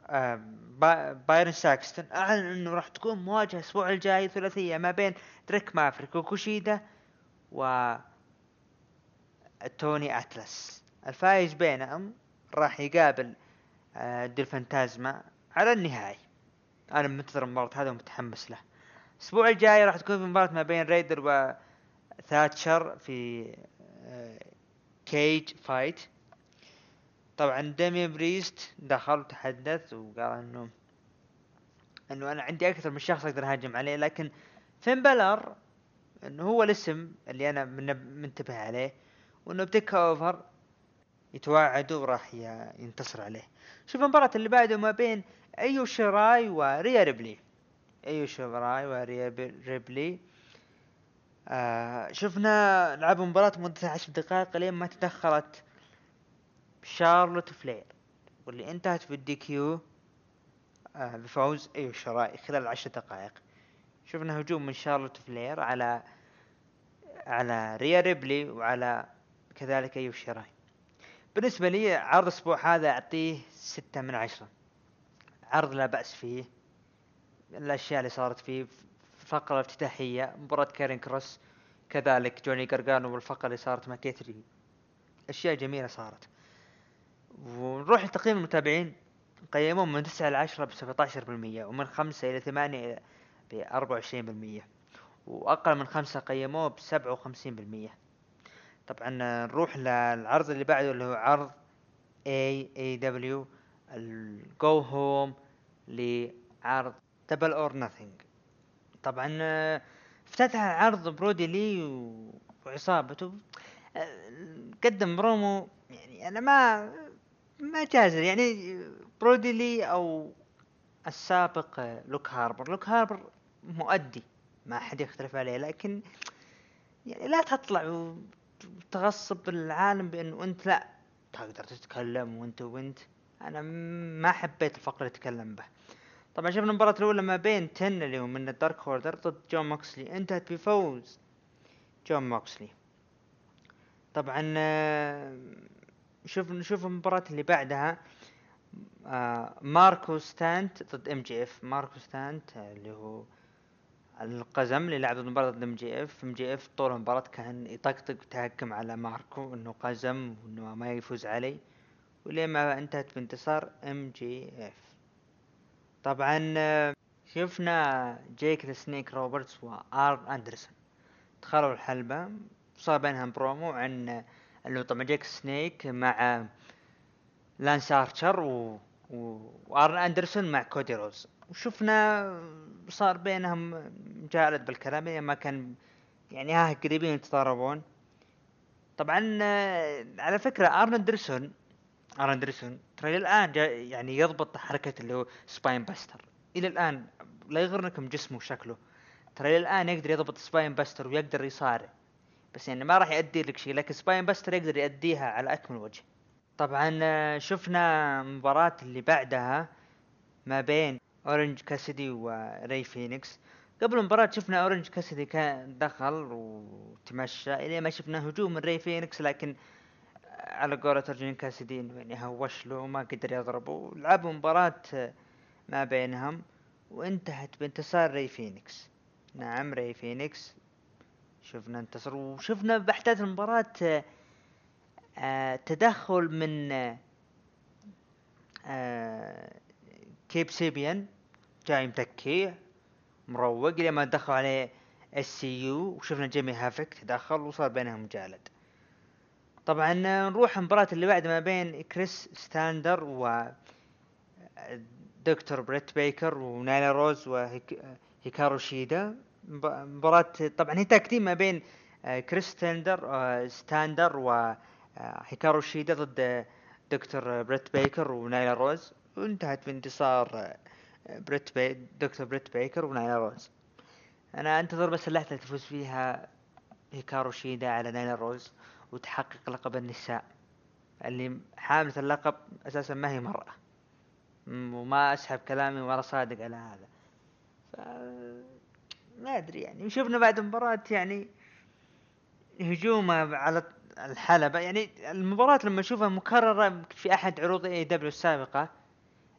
آه با- بايرن ساكستون اعلن إنه راح تكون مواجهة الأسبوع الجاي ثلاثية ما بين دريك مافريك وكوشيدا و توني أتلس. الفايز بينهم راح يقابل آه دي الفانتازما على النهائي. أنا منتظر المباراة هذا ومتحمس له. الأسبوع الجاي راح تكون في مباراة ما بين ريدل وثاتشر في آه، cage fight طبعا ديميان بريست دخل وتحدث وقال إنه إنه أنا عندي أكثر من شخص أقدر أهاجم عليه لكن فين بلر إنه هو الاسم اللي أنا من- منتبه عليه وإنه ب TakeOver يتوعدوا وراح ينتصر عليه. شوف المباراة اللي بعده ما بين ايو شيراي وريا ريبلي ايو شيراي وريا ريبلي آه شفنا لعبوا مباراة مدتها عشر دقائق لين ما تدخلت شارلوت فلير واللي انتهت بال DQ آه بفوز أيو شيراي خلال عشر دقائق. شفنا هجوم من شارلوت فلير على على ريا ريبلي وعلى كذلك أيو شيراي بالنسبة لي عرض الأسبوع هذا أعطيه ستة من عشرة. عرض لا بأس فيه. الأشياء اللي صارت فيه في الفقرة الافتتاحية مباراة كاريون كروس كذلك جوني قرقانو والفقرة اللي صارت مع كيث لي. أشياء جميلة صارت. ونروح لتقييم المتابعين. قيموهم من تسعة إلى عشرة بسبعة عشر بالمية ومن خمسة إلى ثمانية بأربعة وعشرين بالمية وأقل من خمسة قيموه بسبعة وخمسين بالمية. طبعا نروح للعرض اللي بعده اللي هو عرض AEW ال go home لعرض Double or Nothing طبعا آه، افتتح العرض برودي لي وعصابته. آه، قدم برومو يعني أنا ما ما جاز لي. يعني برودي لي أو السابق آه، لوك هاربر. لوك هاربر مؤدي ما حد يختلف عليه. لكن يعني لا تطلع وتغصب العالم بانه أنت لا تقدر تتكلم وأنت وأنت. أنا ما حبيت الفقره اللي تكلم به. طبعا شفنا المباراة الأولى ما بين تن اللي هو من ال Dark Order ضد جون موكسلي. انتهت بفوز جون موكسلي. طبعا آه، شوف نشوف المباراة اللي بعدها. آه، ماركو ستانت ضد إم جي إف. ماركو ستانت آه، اللي هو القزم اللي لعب المباراة ضد إم جي إف. إم جي إف طول المباراة كان يطقطق ويتهكم على ماركو إنه قزم وإنه ما يفوز عليه. ولين ما انتهت بانتصار إم جي إف. طبعا شفنا جيك ذا سنيك روبرتس وآرن أندرسون. دخلوا الحلبة صار بينهم برومو عن انه طبعا جيك سنيك مع لانس ارشر و... و... وآرن أندرسون مع كودي روز. وشفنا صار بينهم مجالد بالكلام ما كان يعني ها قريبين يتضاربون. طبعا على فكرة آرن أندرسون اندرسون ترى الآن جا يعني يضبط حركة اللي هو spinebuster إلى الآن لا يغرنكم جسمه وشكله. ترى الآن يقدر يضبط spinebuster ويقدر يصارع. بس يعني ما راح يؤدي لك شيء لكن spinebuster يقدر يؤديها على أكمل وجه. طبعا آه، شفنا مباراة اللي بعدها ما بين اورنج كاسدي وري فينيكس قبل المباراة شفنا اورنج كاسدي كان دخل وتمشى إلى ما شفنا هجوم من ري فينيكس لكن على قولة اورنج كاسدي إنه يعني هوش له وما قدر يضربه لعبوا مباراة آه، ما بينهم وانتهت بانتصار ري فينيكس. نعم ري فينيكس. شفنا انتصر وشفنا بأحداث المباراة آه، آه، تدخل من كيب سيبيان. جاي متكي مروق لما دخلوا عليه SCU وشفنا جيمي هافوك تدخل وصار بينهم مجالد طبعا نروح المباراة اللي بعد ما بين كريس ستاتلاندر و دكتور بريت بيكر ونايلا روز وهيكارو شيدا. مب- مباراة طبعا هي tag ما بين كريس ستاتلاندر ستاتلاندر وهيكارو شيدا ضد دكتور بريت بيكر ونايلا روز. وانتهت بانتصار بريت بي... دكتور بريت بيكر ونايلا روز. أنا أنتظر بس اللحظة اللي تفوز فيها هيكارو شيدا على نايلا روز. وتحقق لقب النساء. اللي حاملة اللقب أساسا ما هي مرأة. وما أسحب كلامي ولا صادق على هذا. ف ما أدري يعني. وشفنا بعد المباراة يعني هجومه على الحلبة. يعني المباراة لما أشوفها مكررة في أحد عروض اي دبليو السابقة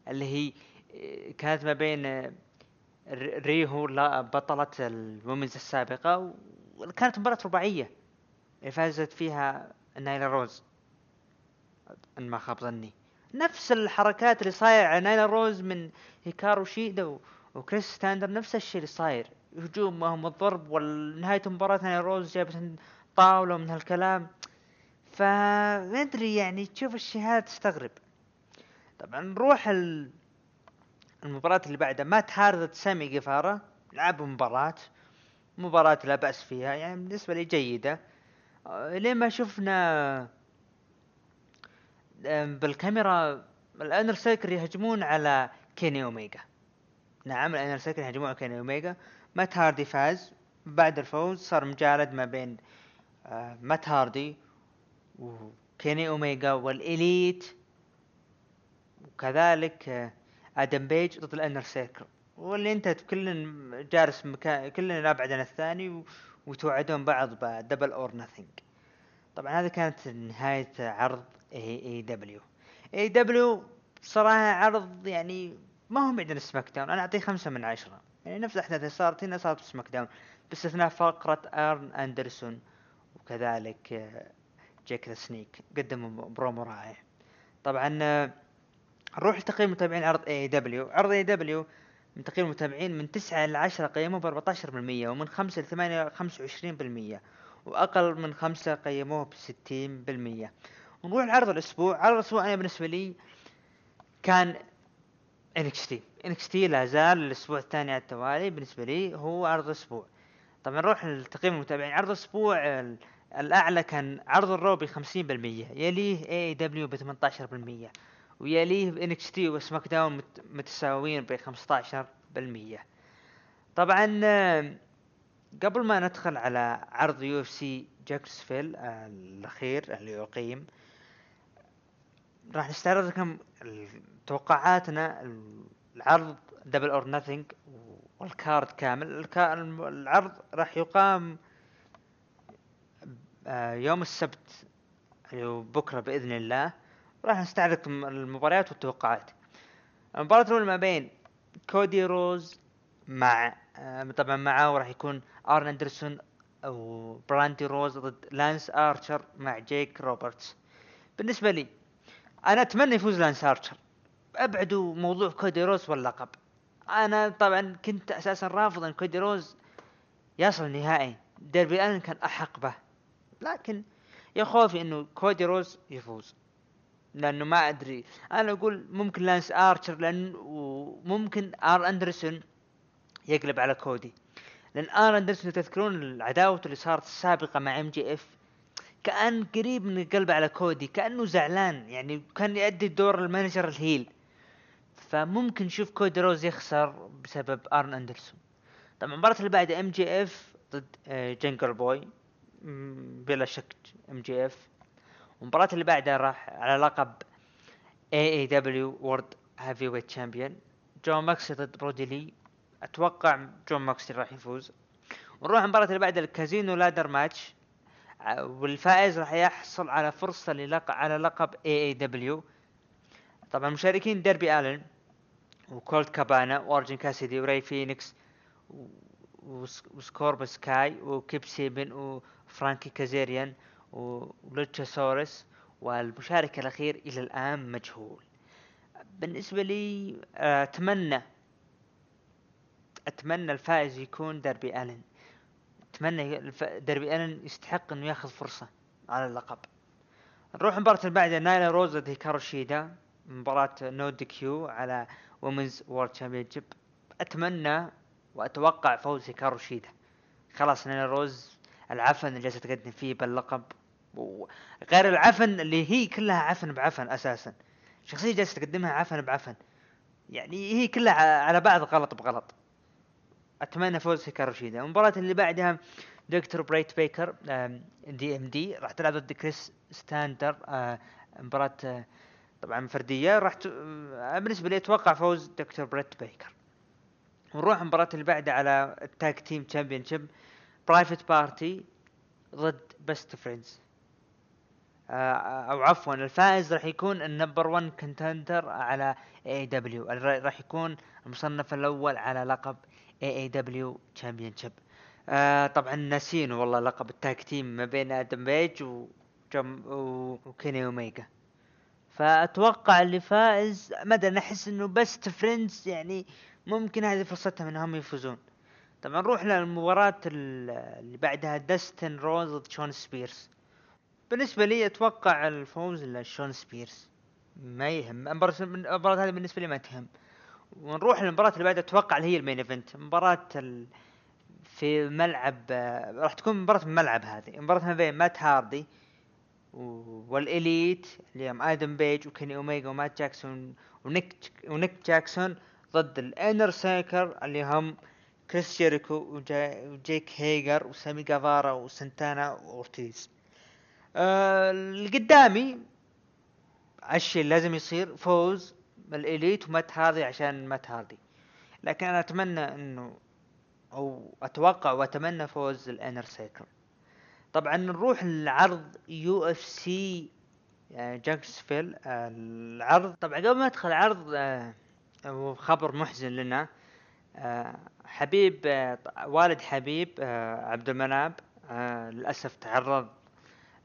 اللي هي إيه، كانت ما بين آه، ريهو بطلة الومنز السابقة وكانت مباراة رباعية. فازت فيها نايلا روز. ان ما خاب ظني. نفس الحركات اللي صاير على نايلا روز من هيكارو شيدا وكريس ستاتلاندر نفس الشيء اللي صاير. هجوم ما هم الضرب ونهاية المباراة نايلا روز جابت طاولة من هالكلام. فما أدري يعني تشوف الشيء هذا تستغرب. طبعا نروح ال... المباراة اللي بعدها مات هاردي وسامي جيفارا لعبوا مباراة. مباراة لا بأس فيها يعني بالنسبة لي جيدة. آه، لين ما شفنا بالكاميرا ال Inner Circle يهجمون على كيني اوميجا. نعم ال Inner Circle يهجمون على كيني اوميجا. مات هاردي فاز. بعد الفوز صار مجالد ما بين آه، مات هاردي وكيني اوميجا وال Elite. وكذلك آه، آدم بيج ضد ال Inner Circle. واللي انتهت كل جالس مكان كل يلعب عن الثاني وتوعدون بعض ب Double or Nothing طبعا هذه كانت نهاية عرض اي اي دبليو اي دبليو بصراحة عرض يعني ما هو بعيد SmackDown. أنا أعطيه خمسة من عشرة. يعني نفس الأحداث اللي صارت هنا صارت في SmackDown. باستثناء فقرة أرن أندرسون وكذلك آه، جيك ذا سنيك. قدموا برومو رائع. طبعا آه، نروح لتقييم متابعين عرض AEW عرض AEW من تقييم المتابعين من 9 ل 10 قيموه ب 14% ومن 5 ل 8 25% وأقل من 5 قيموه ب 60% ونروح لعرض الأسبوع عرض الأسبوع أنا بالنسبة لي كان NXT. لا زال الأسبوع الثاني على التوالي بالنسبة لي هو عرض الأسبوع. طبعا نروح لتقييم المتابعين. عرض الأسبوع ال- الأعلى كان عرض ال Raw ب 50% يليه AEW ب 18% ويليه NXT و SmackDown مت- متساويين ب 15% طبعا قبل ما ندخل على عرض UFC جاكسفيل آه، الأخير اللي يقيم راح نستعرض لكم توقعاتنا ال- العرض Double or Nothing وال card كامل. العرض راح يقام آه، يوم السبت بكرة بإذن الله. راح نستعرض المباريات والتوقعات. المباراة الأولى ما بين كودي روز مع آه، طبعا معه راح يكون آرن أندرسون أو براندي روز ضد لانس آرشر مع جيك روبرتس. بالنسبة لي أنا أتمنى يفوز لانس آرشر. ابعدوا موضوع كودي روز واللقب. أنا طبعا كنت أساسا رافض أن كودي روز يصل نهائي. ديربي الن كان أحق به. لكن يا خوفي إنه كودي روز يفوز. لأنه ما أدري. أنا أقول ممكن لانس ارشر لأن وممكن آرن أندرسون يقلب على كودي. لأن آرن أندرسون تذكرون العداوة اللي صارت السابقة مع إم جي إف؟ كأن قريب من القلب على كودي كأنه زعلان يعني كان يؤدي دور ال manager ال heel. فممكن نشوف كودي روز يخسر بسبب ارن أندرسون. طبعا المباراة اللي بعدها MJF ضد آه، جنجل بوي بلا شك MJF. والمباراة اللي بعدها راح على لقب AEW World Heavyweight Champion جون موكسلي ضد برودي لي أتوقع جون موكسلي راح يفوز. ونروح المباراة اللي بعدها ال casino ladder match ع- والفائز راح يحصل على فرصة للقب على لقب AEW طبعا المشاركين داربي آلن وكولت كابانا وأورنج كاسيدي وراي فينيكس وسكوربيو سكاي وكيب سيبيان وفرانكي كازيريان. ولوتشاسورس والمشارك الأخير إلى الآن مجهول. بالنسبة لي آه، أتمنى أتمنى الفائز يكون ديربي ألن أتمنى ديربي ألن يستحق إنه ياخذ فرصة على اللقب. نروح المباراة اللي بعدها نايلا روز ضد هيكارو شيدا مباراة no DQ على Women's World Championship أتمنى وأتوقع فوز هيكارو شيدا خلاص نايلا روز العفن اللي جالسة تقدم فيه باللقب. وغير العفن اللي هي كلها عفن بعفن أساسا. شخصية جالسة تقدمها عفن بعفن. يعني هي كلها على بعض غلط بغلط. أتمنى فوز هيكارو شيدا. المباراة اللي بعدها دكتور بريت بيكر DMD راح تلعب ضد كريس ستاتلاندر. آه، مباراة آه، طبعا فردية. راح ت... آه، بالنسبة لي أتوقع فوز دكتور بريت بيكر. ونروح المباراة اللي بعدها على ال tag team championship برايفت بارتي ضد بيست فريندز أو عفوا الفائز راح يكون ال number 1 contender على AEW راح يكون المصنف الأول على لقب AEW championship طبعا ناسين والله لقب ال tag team ما بين آدم بيج وجم وكيني أوميجا. فأتوقع اللي فائز أنا أحس إنه بست فريندز يعني ممكن هذه فرصتهم إنهم يفوزون. طبعا نروح للمباراة ال- اللي بعدها داستن روز ضد شون سبيرز بالنسبة لي أتوقع الفوز لشون سبيرس ما يهم. المباراة هذه بالنسبة لي ما تهم. ونروح للمباراة اللي بعدها أتوقع اللي هي ال main event. مباراة ال... في ملعب راح تكون مباراة الملعب هذه. مباراة ما بين مات هاردي وال Elite اللي هم آدم بيج وكيني أوميجا ومات جاكسون ونيك ونيك جاكسون ضد ال Inner Circle اللي هم كريس جيريكو وجيك هيجر وسامي جيفارا وسنتانا وأورتيز آه اللي قدامي الشيء اللي لازم يصير فوز ال Elite ومات هاردي عشان مات هاردي لكن أنا أتمنى إنه أو أتوقع وأتمنى فوز ال Inner Circle طبعا نروح لعرض UFC جاكسفيل آه، العرض. طبعا قبل ما ادخل العرض آه، خبر محزن لنا آه، حبيب آه، والد حبيب آه، عبد المناب آه، للأسف تعرض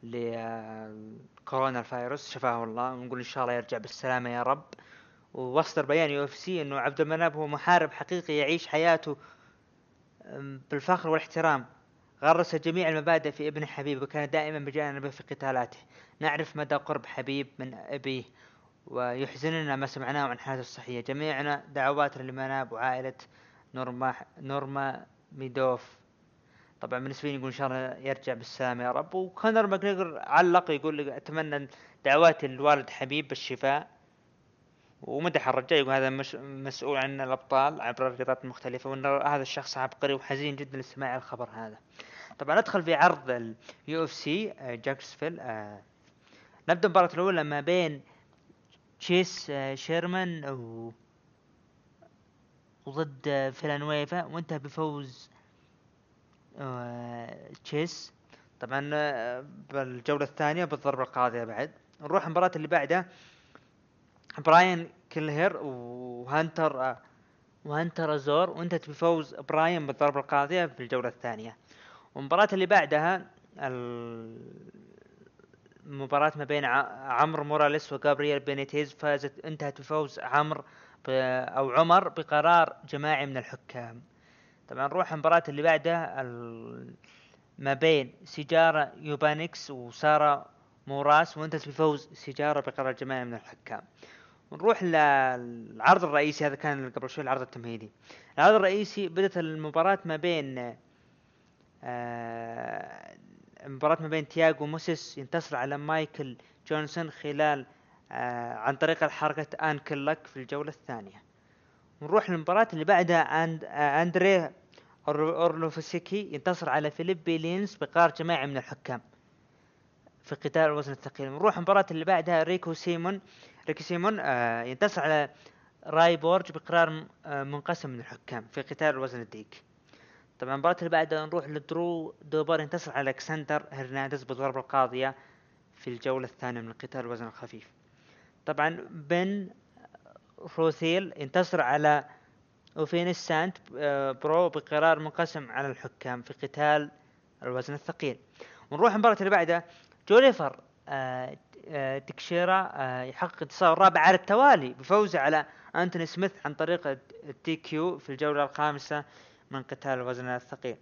لكورونا الفيروس شفاه الله ونقول إن شاء الله يرجع بالسلامة يا رب. ووصدر بيان UFC إنه عبد المناب هو محارب حقيقي يعيش حياته بالفخر والاحترام. غرس جميع المبادئ في ابن حبيب وكان دائما بجانبه في قتالاته. نعرف مدى قرب حبيب من أبيه. ويحزننا ما سمعناه عن حالته الصحية. جميعنا دعواتنا لمناب وعائلة نورما نورما ميدوف. طبعا بالنسبة لي يقول إن شاء الله يرجع بالسلامة يا رب. وكونر ماجريجر علق يقول أتمنى دعواتي للوالد حبيب بالشفاء. ومدح الرجال يقول هذا مش مسؤول عن الأبطال عبر الرياضات المختلفة وإن هذا الشخص عبقري وحزين جدا لسماع الخبر هذا. طبعا ادخل في عرض ال UFC جاكسفيل آه، نبدأ المباراة الأولى ما بين تشيس آه، شيرمان و وضد فيلانويفا وانتهى بفوز آه، تشيس. طبعا آه، بالجولة الثانية بالضربة القاضية بعد. نروح المباراة اللي بعدها. براين كلهر وهانتر وهانتر أزور وانتهت بفوز براين بالضربة القاضية في الجولة الثانية. والمباراة اللي بعدها المباراة ما بين عمرو موراليس وجابرييل بينيتيز فازت انتهت بفوز عمرو أو عمر بقرار جماعي من الحكام. طبعا نروح المباراة اللي بعدها ما بين سيجارة يوبانكس وسارة موراس وانتهت بفوز سيجارة بقرار جماعي من الحكام. ونروح للعرض الرئيسي هذا كان قبل شوي العرض التمهيدي. العرض الرئيسي بدأت المباراة ما بين آه، المباراة ما بين تياغو موسيس ينتصر على مايكل جونسون خلال آه، عن طريق الحركة ankle lock في الجولة الثانية. ونروح للمباراة اللي بعدها أند آه، أندري أور- أورلوفسكي ينتصر على فيليبي لينز بقرار جماعي من الحكام في قتال الوزن الثقيل. نروح المباراة اللي بعدها ريكو سيمون ريكو سيمون آه ينتصر على راي بورج بقرار آه منقسم من الحكام في قتال الوزن الدقيق. طبعا المباراة اللي بعدها نروح لدرو دوبر ينتصر على ألكسندر هرنانديز بالضربة القاضية في الجولة الثانية من قتال الوزن الخفيف. طبعا بن روثويل ينتصر على أوفينيس سانت آه، برو بقرار منقسم على الحكام في قتال الوزن الثقيل. ونروح المباراة اللي بعدها. جلوفر آه، آه، تكشيرا يحقق انتصار الرابع على التوالي بفوزه على أنتوني سميث عن طريق ال TKO في الجولة الخامسة من قتال الوزن الثقيل.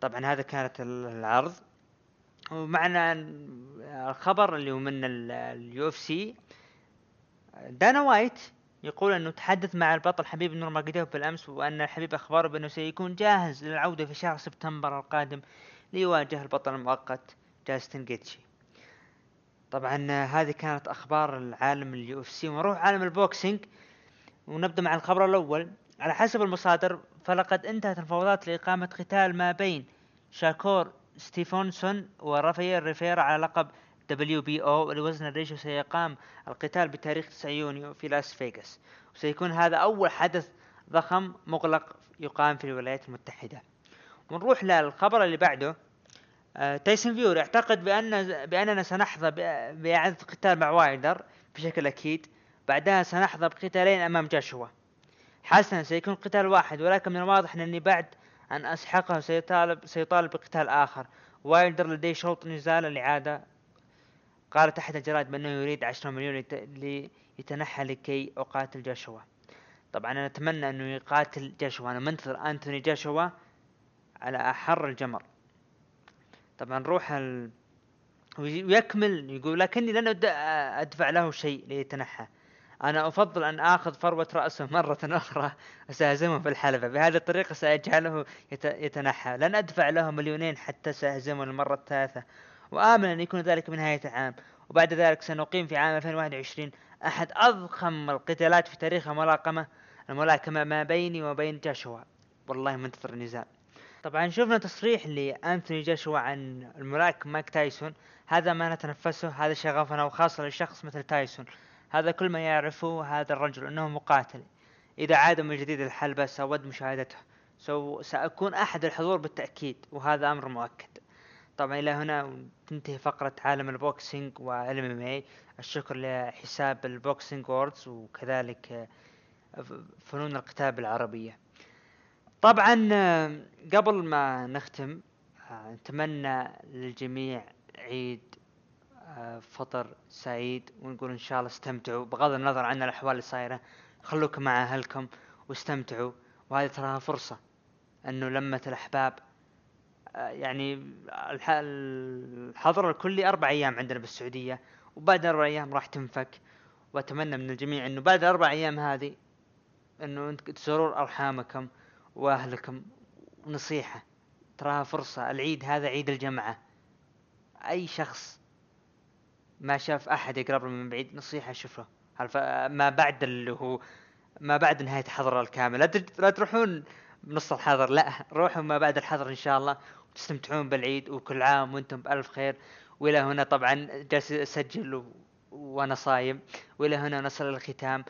طبعا هذا كانت ال- العرض. ومعنا ال- الخبر اللي هو من ال UFC. دانا وايت يقول إنه تحدث مع البطل حبيب نور ماجديف بالأمس وأن الحبيب أخبره بأنه سيكون جاهز للعودة في شهر سبتمبر القادم ليواجه البطل المؤقت جاستن جيتشي. طبعا هذه كانت أخبار العالم ال UFC. ونروح عالم ال boxing ونبدأ مع الخبر الأول. على حسب المصادر فلقد انتهت المفاوضات لإقامة قتال ما بين شاكور ستيفونسون ورافائيل ريفيرا على لقب WBO لوزن الريشة وسيقام القتال بتاريخ 9 يونيو في لاس فيغاس. وسيكون هذا أول حدث ضخم مغلق يقام في الولايات المتحدة. ونروح للخبر اللي بعده. آه، تايسون فيوري اعتقد بان بأننا سنحظى ب- بإعادة القتال مع وايلدر بشكل أكيد. بعدها سنحظى بقتالين أمام جاشوا. حسنا سيكون قتال واحد ولكن من الواضح انني بعد أن أسحقه سيطالب سيطالب بقتال آخر. وايلدر لديه شرط نزال الإعادة. قالت احد الجرائد بأنه يريد 10 مليون يت- ليتنحى لكي أقاتل جاشوا. طبعا أنا أتمنى أنه يقاتل جاشوا. أنا منتظر أنتوني جاشوا على أحر الجمر. طبعا نروح ال... وي- ويكمل يقول لكني لن أد- أدفع له شيء ليتنحى. أنا أفضل أن آخذ فروة رأسه مرة أخرى وساهزمه في الحلبة. بهذه الطريقة سأجعله يت... يتنحى. لن أدفع له مليونين حتى سأهزمه المرة الثالثة. وآمل أن يكون ذلك بنهاية العام وبعد ذلك سنقيم في عام 2021 أحد أضخم القتالات في تاريخ الملاكمة الملاكمة ما بيني وبين جاشوا. والله منتظر النزال طبعا شفنا تصريح لأنثوني جاشوا عن الملاكم مايك تايسون. هذا ما نتنفسه هذا شغفنا وخاصة لشخص مثل تايسون. هذا كل ما يعرفه هذا الرجل أنه مقاتل. إذا عاد من جديد الحلبة سأود مشاهدته. سو سأكون أحد الحضور بالتأكيد وهذا أمر مؤكد. طبعا إلى هنا تنتهي فقرة عالم ال boxing وال MMA الشكر لحساب ال Boxing Words وكذلك فنون القتال بالعربية طبعا قبل ما نختم نتمنى للجميع عيد فطر سعيد ونقول إن شاء الله استمتعوا. بغض النظر عن الأحوال اللي صايرة خلوكم مع أهلكم واستمتعوا. وهذه تراها فرصة إنه لمة الأحباب يعني الحظر الكلي أربع أيام عندنا بالسعودية وبعد أربع أيام راح تنفك. وأتمنى من الجميع إنه بعد أربع أيام هذه إنه تزورون أرحامكم وأهلكم. ونصيحة تراها فرصة العيد هذا عيد الجمعة. أي شخص ما شاف أحد يقرب له من بعيد نصيحة شوفه. ما بعد اللي هو ما بعد نهاية الحظر الكامل. لا تروحون بنص الحظر لا روحوا ما بعد الحظر إن شاء الله. وتستمتعون بالعيد وكل عام وأنتم بألف خير. وإلى هنا طبعا جالس أسجل و... وأنا صايم. وإلى هنا نصل الختام.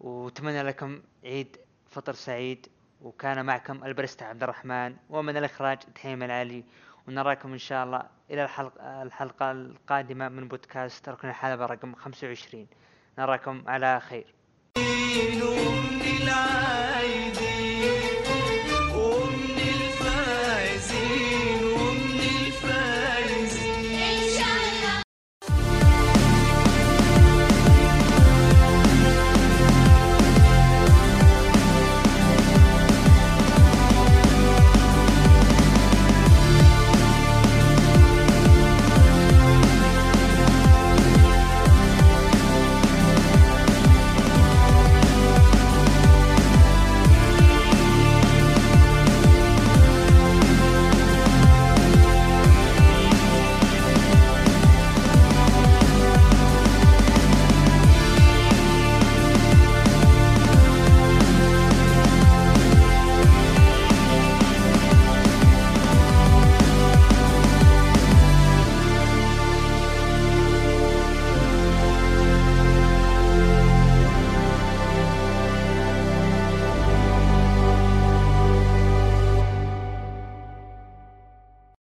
وأتمنى لكم عيد فطر سعيد. وكان معكم البرستا عبد الرحمن. ومن الإخراج تهيم العلي. ونراكم إن شاء الله إلى الحلقة, الحلقة القادمة من بودكاست ركن الحلبة رقم 25 نراكم على خير.